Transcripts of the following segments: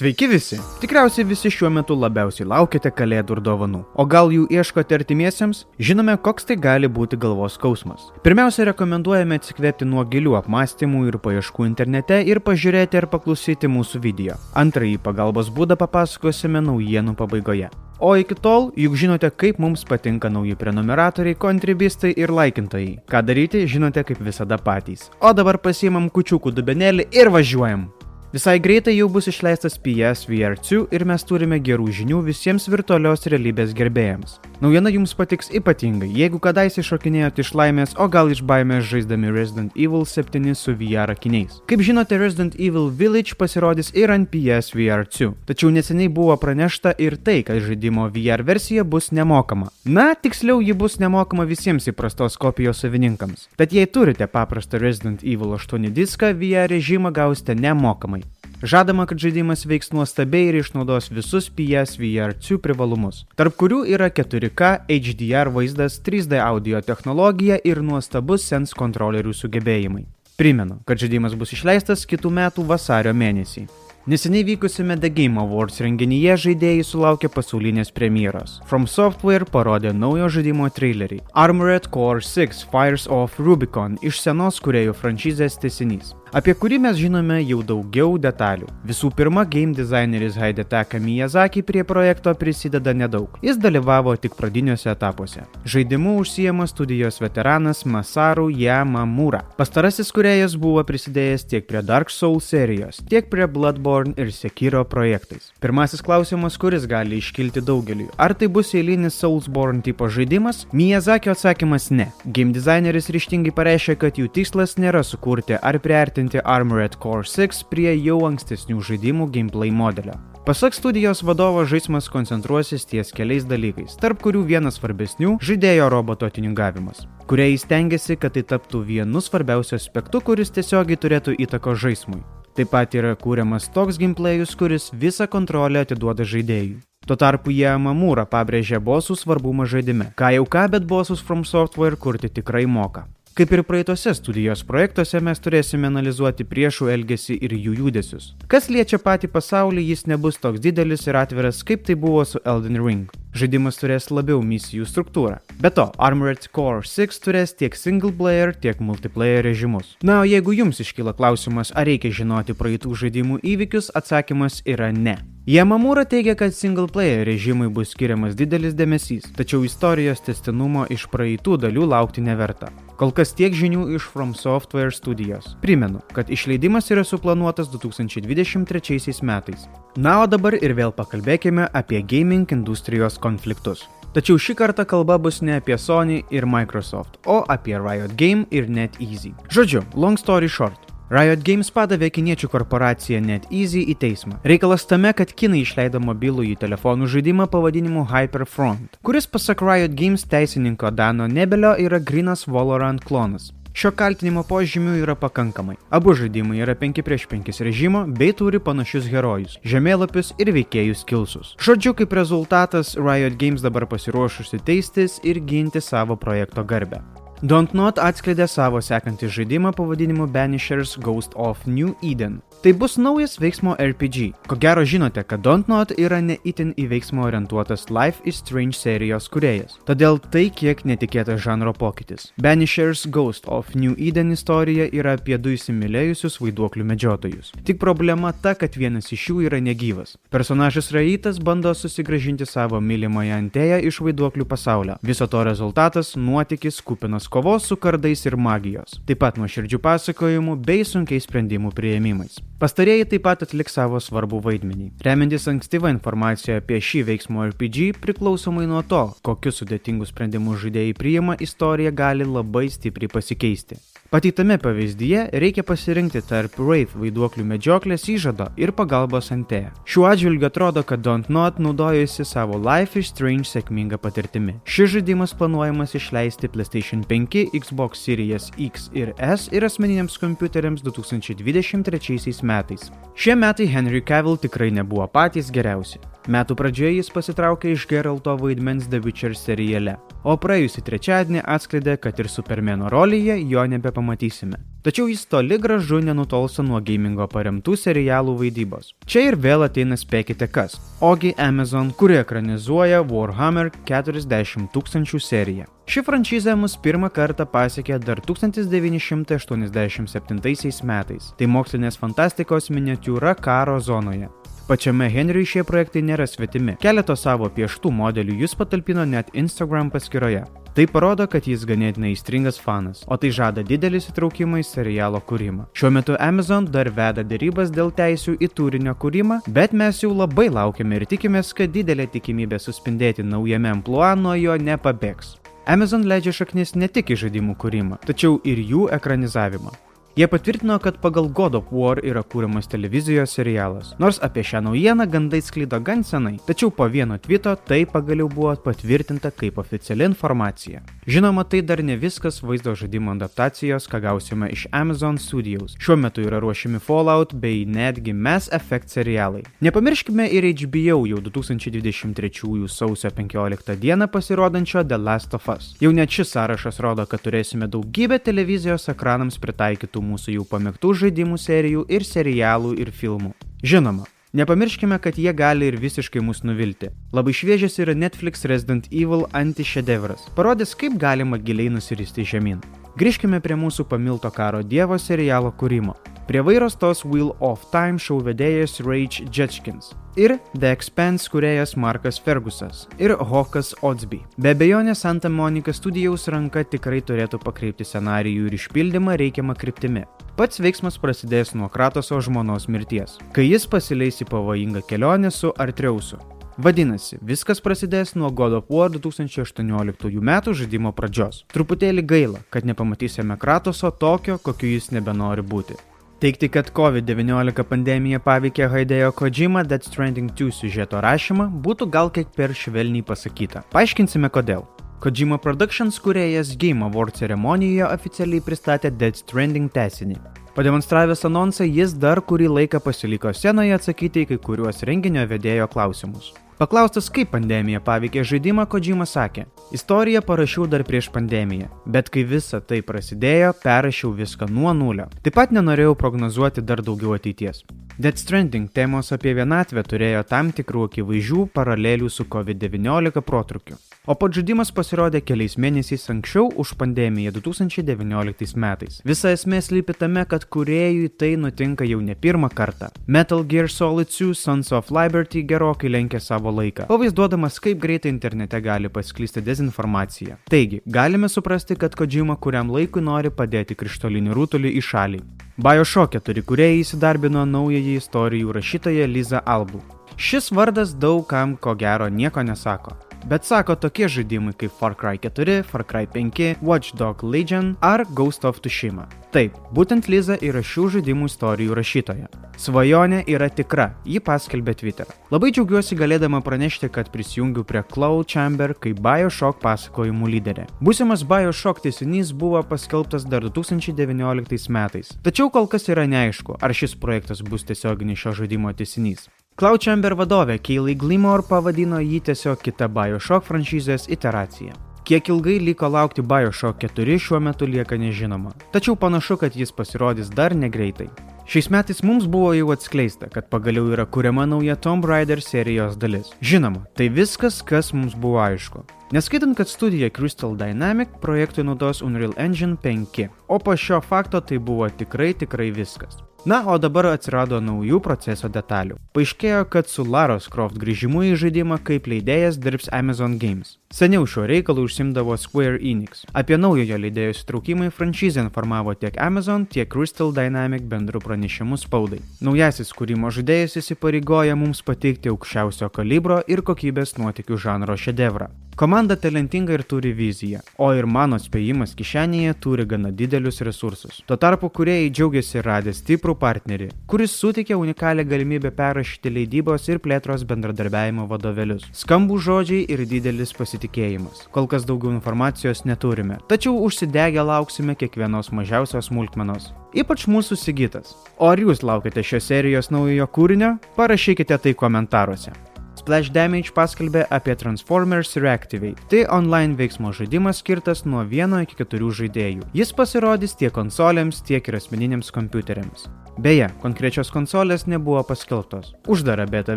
Sveiki visi! Tikriausiai visi šiuo metu labiausiai laukiate kalėdų ir dovanų. O gal jų ieškote artimiesiems? Žinome, koks tai gali būti galvos skausmas. Pirmiausia, rekomenduojame atsikvėpti nuo gilių apmąstymų ir paieškų internete ir pažiūrėti ar paklausyti mūsų video. Antrąjį pagalbos būdą papasakosime naujienų pabaigoje. O iki tol, juk žinote, kaip mums patinka nauji prenumeratoriai, kontribistai ir laikintojai. Ką daryti, žinote kaip visada patys. O dabar pasiemam kučiukų dubenėlį ir važiuojam. Visai greitai jau bus išleistas PS VR2 ir mes turime gerų žinių visiems virtualios realybės gerbėjams. Naujiena jums patiks ypatingai, jeigu kadaise šokinėjote iš laimės, o gal iš baimės žaisdami Resident Evil 7 su VR akiniais. Kaip žinote, Resident Evil Village pasirodys ir ant PS VR2, tačiau neseniai buvo pranešta ir tai, kad žaidimo VR versija bus nemokama. Na, tiksliau, ji bus nemokama visiems įprastos kopijos savininkams. Tad jei turite paprastą Resident Evil 8 diską, VR režimą gausite nemokamai. Žadama, kad žaidimas veiks nuostabiai ir išnaudos visus PS VR2 privalumus, tarp kurių yra 4K HDR vaizdas, 3D audio technologija ir nuostabus sens kontrolerių sugebėjimai. Primenu, kad žaidimas bus išleistas kitų metų vasario mėnesį. Neseniai vykusiame The Game Awards renginyje žaidėjai sulaukė pasaulinės premjeros. From Software parodė naujo žaidimo trailerį. Armored Core 6 Fires of Rubicon iš senos kuriejų franšizės tesinys apie kurį mes žinome jau daugiau detalių. Visų pirma, game dizaineris Haidetaka Miyazaki prie projekto prisideda nedaug. Jis dalyvavo tik pradiniuose etapuose. Žaidimu užsijama studijos veteranas Masaru Yamamura. Pastarasis kuriejas buvo prisidėjęs tiek prie Dark Souls serijos, tiek prie Bloodborne ir Sekiro projektais. Pirmasis klausimas, kuris gali iškilti daugeliui. Ar tai bus eilinis Soulsborne tipo žaidimas? Miyazaki atsakymas ne. Game dizaineris ryštingai pareiškė, kad jų tikslas nėra sukurti ar priartinti priartinti Armored Core 6 prie jau ankstesnių žaidimų gameplay modelio. Pasak studijos vadovo žaidimas koncentruosis ties keliais dalykais, tarp kurių vienas svarbesnių - žaidėjo roboto tiningavimas, kuria jis tengiasi, kad tai taptų vienu svarbiausiu aspektu, kuris tiesiogiai turėtų įtako žaidimui. Taip pat yra kūriamas toks gameplayus, kuris visą kontrolę atiduoda žaidėjui. Tuo tarpu jie Mamūra pabrėžė bosų svarbumą žaidime. Ką jau ką, bet bosus From Software kurti tikrai moka. Kaip ir praeitose studijos projektuose mes turėsime analizuoti priešų elgesį ir jų judesius. Kas liečia patį pasaulį, jis nebus toks didelis ir atviras, kaip tai buvo su Elden Ring. Žaidimas turės labiau misijų struktūrą. Be to, Armored Core 6 turės tiek single player, tiek multiplayer režimus. Na, o jeigu jums iškyla klausimas, ar reikia žinoti praeitų žaidimų įvykius, atsakymas yra ne. Yamamura teigia, kad single player režimui bus skiriamas didelis dėmesys, tačiau istorijos testinumo iš praeitų dalių laukti neverta. Kol kas tiek žinių iš From Software studijos. Primenu, kad išleidimas yra suplanuotas 2023 metais. Na, o dabar ir vėl pakalbėkime apie gaming industrijos konfliktus. Tačiau šį kartą kalba bus ne apie Sony ir Microsoft, o apie Riot Game ir NetEasy. Žodžiu, long story short. Riot Games padavė kiniečių korporaciją NetEasy į teismą. Reikalas tame, kad kinai išleido mobilųjį telefonų žaidimą pavadinimu Hyperfront, kuris pasak Riot Games teisininko Dano Nebelio yra grinas Valorant klonas. Šio kaltinimo požymių yra pakankamai. Abu žaidimai yra 5 prieš 5 režimo bei turi panašius herojus, žemėlapius ir veikėjų skilsus. Žodžiu, kaip rezultatas, Riot Games dabar pasiruošusi teistis ir ginti savo projekto garbę. Dontnod atskleidė savo sekantį žaidimą pavadinimu Banishers Ghost of New Eden. Tai bus naujas veiksmo RPG. Ko gero žinote, kad Dontnod yra ne itin į veiksmą orientuotas Life is Strange serijos kuriejas. Todėl tai kiek netikėtas žanro pokytis. Banishers Ghost of New Eden istorija yra apie du įsimylėjusius vaiduoklių medžiotojus. Tik problema ta, kad vienas iš jų yra negyvas. Personažas Raitas bando susigražinti savo mylimąją antėją iš vaiduoklių pasaulio. Viso to rezultatas - nuotykis kupinas kovos su kardais ir magijos, taip pat nuoširdžių pasakojimų bei sunkiai sprendimų prieimimais. Pastarieji taip pat atliks savo svarbų vaidmenį. Remiantis ankstyvą informaciją apie šį veiksmo RPG, priklausomai nuo to, kokius sudėtingus sprendimus žaidėjai priima, istorija gali labai stipriai pasikeisti. Pateitame pavyzdyje reikia pasirinkti tarp Wraith vaiduoklių medžioklės įžado ir pagalbos Antėja. Šiuo atžvilgiu atrodo, kad Dontnod naudojasi savo Life is Strange sėkmingą patirtimi. Šis žaidimas planuojamas išleisti PlayStation 5, Xbox Series X ir S ir asmeniniams kompiuteriams 2023 metais. Šie metai Henry Cavill tikrai nebuvo patys geriausi. Metų pradžioje jis pasitraukė iš Geralto vaidmens The Witcher seriale, o praėjusį trečiadienį atskleidė, kad ir Supermeno rolėje jo nebepamatysime. Tačiau jis toli gražu nenutolsta nuo gamingo paremtų serialų vaidybos. Čia ir vėl ateina spėkite kas. Ogi Amazon, kuri ekranizuoja Warhammer 40 tūkstančių seriją. Ši franšizė mus pirmą kartą pasiekė dar 1987 metais. Tai mokslinės fantastikos miniatiūra karo zonoje. Pačiame Henriui šie projektai nėra svetimi. Keleto savo pieštų modelių jis patalpino net Instagram paskyroje. Tai parodo, kad jis ganėtinai įstringas fanas, o tai žada didelį įsitraukimą į serialo kūrimą. Šiuo metu Amazon dar veda dėrybas dėl teisių į turinio kūrimą, bet mes jau labai laukiame ir tikimės, kad didelė tikimybė suspindėti naujame ampluo nuo jo nepabėgs. Amazon leidžia šaknis ne tik į žaidimų kūrimą, tačiau ir jų ekranizavimą. Jie patvirtino, kad pagal God of War yra kūriamas televizijos serialas. Nors apie šią naujieną gandai sklydo gan senai, tačiau po vieno tvito tai pagaliau buvo patvirtinta kaip oficiali informacija. Žinoma, tai dar ne viskas vaizdo žaidimo adaptacijos, ką gausime iš Amazon Studios. Šiuo metu yra ruošiami Fallout bei netgi Mass Effect serialai. Nepamirškime ir HBO jau 2023 sausio 15 dieną pasirodančio The Last of Us. Jau net šis sąrašas rodo, kad turėsime daugybę televizijos ekranams pritaikytų mūsų jau pamėgtų žaidimų serijų ir serialų ir filmų. Žinoma, Nepamirškime, kad jie gali ir visiškai mus nuvilti. Labai šviežias yra Netflix Resident Evil anti-šedevras, parodęs, kaip galima giliai nusiristi žemyn. Grįžkime prie mūsų pamilto karo dievo serialo kūrimo. Prie vairo stos Wheel of Time šou vedėjas Rage Jetchkins ir The Expanse kuriejas Markas Fergusas ir Hokas Odsby. Be abejonės Santa Monica studijaus ranka tikrai turėtų pakreipti scenarijų ir išpildymą reikiamą kryptimi. Pats veiksmas prasidės nuo Kratoso žmonos mirties, kai jis pasileis į pavojingą kelionę su Artreusu. Vadinasi, viskas prasidės nuo God of War 2018 metų žaidimo pradžios. Truputėlį gaila, kad nepamatysime Kratoso tokio, kokiu jis nebenori būti. Teikti, kad COVID-19 pandemija paveikė Haidėjo Kojima Dead Stranding 2 siužeto rašymą būtų gal kiek per švelniai pasakyta. Paaiškinsime kodėl. Kojima Productions kuriejas Game Award ceremonijoje oficialiai pristatė Dead Stranding tesinį. Pademonstravęs anonsą, jis dar kurį laiką pasiliko scenoje atsakyti į kai kuriuos renginio vedėjo klausimus. Paklaustas, kaip pandemija paveikė žaidimą, Kojima sakė, istoriją parašiau dar prieš pandemiją, bet kai visa tai prasidėjo, perrašiau viską nuo nulio. Taip pat nenorėjau prognozuoti dar daugiau ateities. Dead Stranding temos apie vienatvę turėjo tam tikrų akivaizdžių paralelių su COVID-19 protrukiu. O pats žaidimas pasirodė keliais mėnesiais anksčiau už pandemiją 2019 metais. Visa esmė slypi tame, kad kuriejui tai nutinka jau ne pirmą kartą. Metal Gear Solid 2 Sons of Liberty gerokai lenkia savo laiką, pavaizduodamas, kaip greitai internete gali pasklysti dezinformacija. Taigi, galime suprasti, kad Kojima kuriam laikui nori padėti krištolinį rutulį į šalį. Bioshock 4 kuriejai įsidarbino naująjį istorijų rašytoją Liza Albu. Šis vardas daug kam ko gero nieko nesako. Bet sako tokie žaidimai kaip Far Cry 4, Far Cry 5, Watch Dog Legion ar Ghost of Tsushima. Taip, būtent Liza yra šių žaidimų istorijų rašytoja. Svajonė yra tikra, ji paskelbė Twitter. Labai džiaugiuosi galėdama pranešti, kad prisijungiu prie Cloud Chamber kaip Bioshock pasakojimų lyderė. Būsimas Bioshock tiesinys buvo paskelbtas dar 2019 metais. Tačiau kol kas yra neaišku, ar šis projektas bus tiesioginis šio žaidimo tiesinys. Cloud Chamber vadovė Kaylee Glimor pavadino jį tiesiog kita Bioshock franšizės iteracija. Kiek ilgai liko laukti Bioshock 4 šiuo metu lieka nežinoma, tačiau panašu, kad jis pasirodys dar negreitai. Šiais metais mums buvo jau atskleista, kad pagaliau yra kuriama nauja Tomb Raider serijos dalis. Žinoma, tai viskas, kas mums buvo aišku. Neskaitant, kad studija Crystal Dynamic projektui naudos Unreal Engine 5, o po šio fakto tai buvo tikrai tikrai viskas. Na, o dabar atsirado naujų proceso detalių. Paaiškėjo, kad su Laros Croft grįžimu į žaidimą kaip leidėjas dirbs Amazon Games. Seniau šiuo reikalu užsimdavo Square Enix. Apie naujojo leidėjo įsitraukimą į franšizę informavo tiek Amazon, tiek Crystal Dynamic bendrų pranešimų spaudai. Naujasis kūrimo žaidėjas įsipareigoja mums pateikti aukščiausio kalibro ir kokybės nuotikių žanro šedevrą. Komanda talentinga ir turi viziją, o ir mano spėjimas kišenėje turi gana didelius resursus. Tuo tarpu kuriejai džiaugiasi radę stiprų partnerį, kuris suteikia unikalią galimybę perrašyti leidybos ir plėtros bendradarbiavimo vadovėlius. Skambų žodžiai ir didelis pasitikėjimas. Kol kas daugiau informacijos neturime, tačiau užsidegę lauksime kiekvienos mažiausios smulkmenos. Ypač mūsų Sigitas. O ar jūs laukite šios serijos naujojo kūrinio? Parašykite tai komentaruose. Splash Damage paskelbė apie Transformers Reactivate. Tai online veiksmo žaidimas skirtas nuo 1 iki 4 žaidėjų. Jis pasirodys tiek konsolėms, tiek ir asmeniniams kompiuteriams. Beje, konkrečios konsolės nebuvo paskelbtos. Uždara beta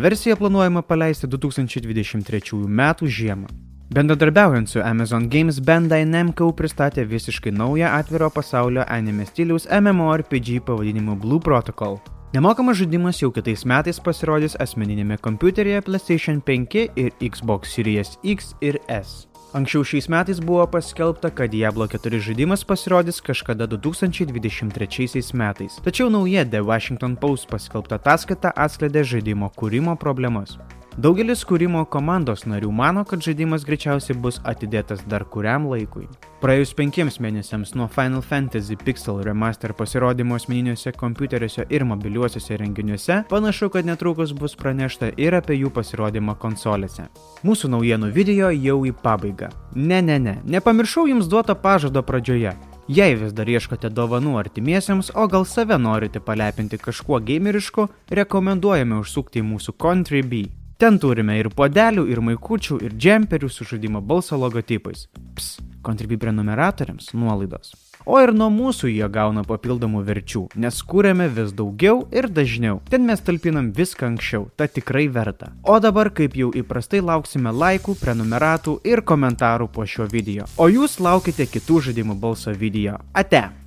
versija planuojama paleisti 2023 m. žiemą. Bendradarbiaujant su Amazon Games, Bandai Namco pristatė visiškai naują atviro pasaulio anime stiliaus MMORPG pavadinimu Blue Protocol. Nemokamas žaidimas jau kitais metais pasirodys asmeninėme kompiuteryje PlayStation 5 ir Xbox Series X ir S. Anksčiau šiais metais buvo paskelbta, kad Diablo 4 žaidimas pasirodys kažkada 2023 metais. Tačiau nauja The Washington Post paskelbta ataskaita atskleidė žaidimo kūrimo problemas. Daugelis kūrimo komandos narių mano, kad žaidimas greičiausiai bus atidėtas dar kuriam laikui. Praėjus penkiems mėnesiams nuo Final Fantasy Pixel Remaster pasirodymo asmeniniuose kompiuteriuose ir mobiliuosiuose renginiuose, panašu, kad netrukus bus pranešta ir apie jų pasirodymą konsolėse. Mūsų naujienų video jau į pabaigą. Ne, ne, ne, nepamiršau jums duoto pažado pradžioje. Jei vis dar ieškote dovanų artimiesiems, o gal save norite palepinti kažkuo gamerišku, rekomenduojame užsukti į mūsų Country B. Ten turime ir podelių, ir maikučių, ir džemperių su žaidimo balso logotipais. Ps, kontribui prenumeratoriams nuolaidos. O ir nuo mūsų jie gauna papildomų verčių, nes kūrėme vis daugiau ir dažniau. Ten mes talpinam viską anksčiau, ta tikrai verta. O dabar, kaip jau įprastai, lauksime laikų, prenumeratų ir komentarų po šio video. O jūs laukite kitų žaidimų balso video. Ate!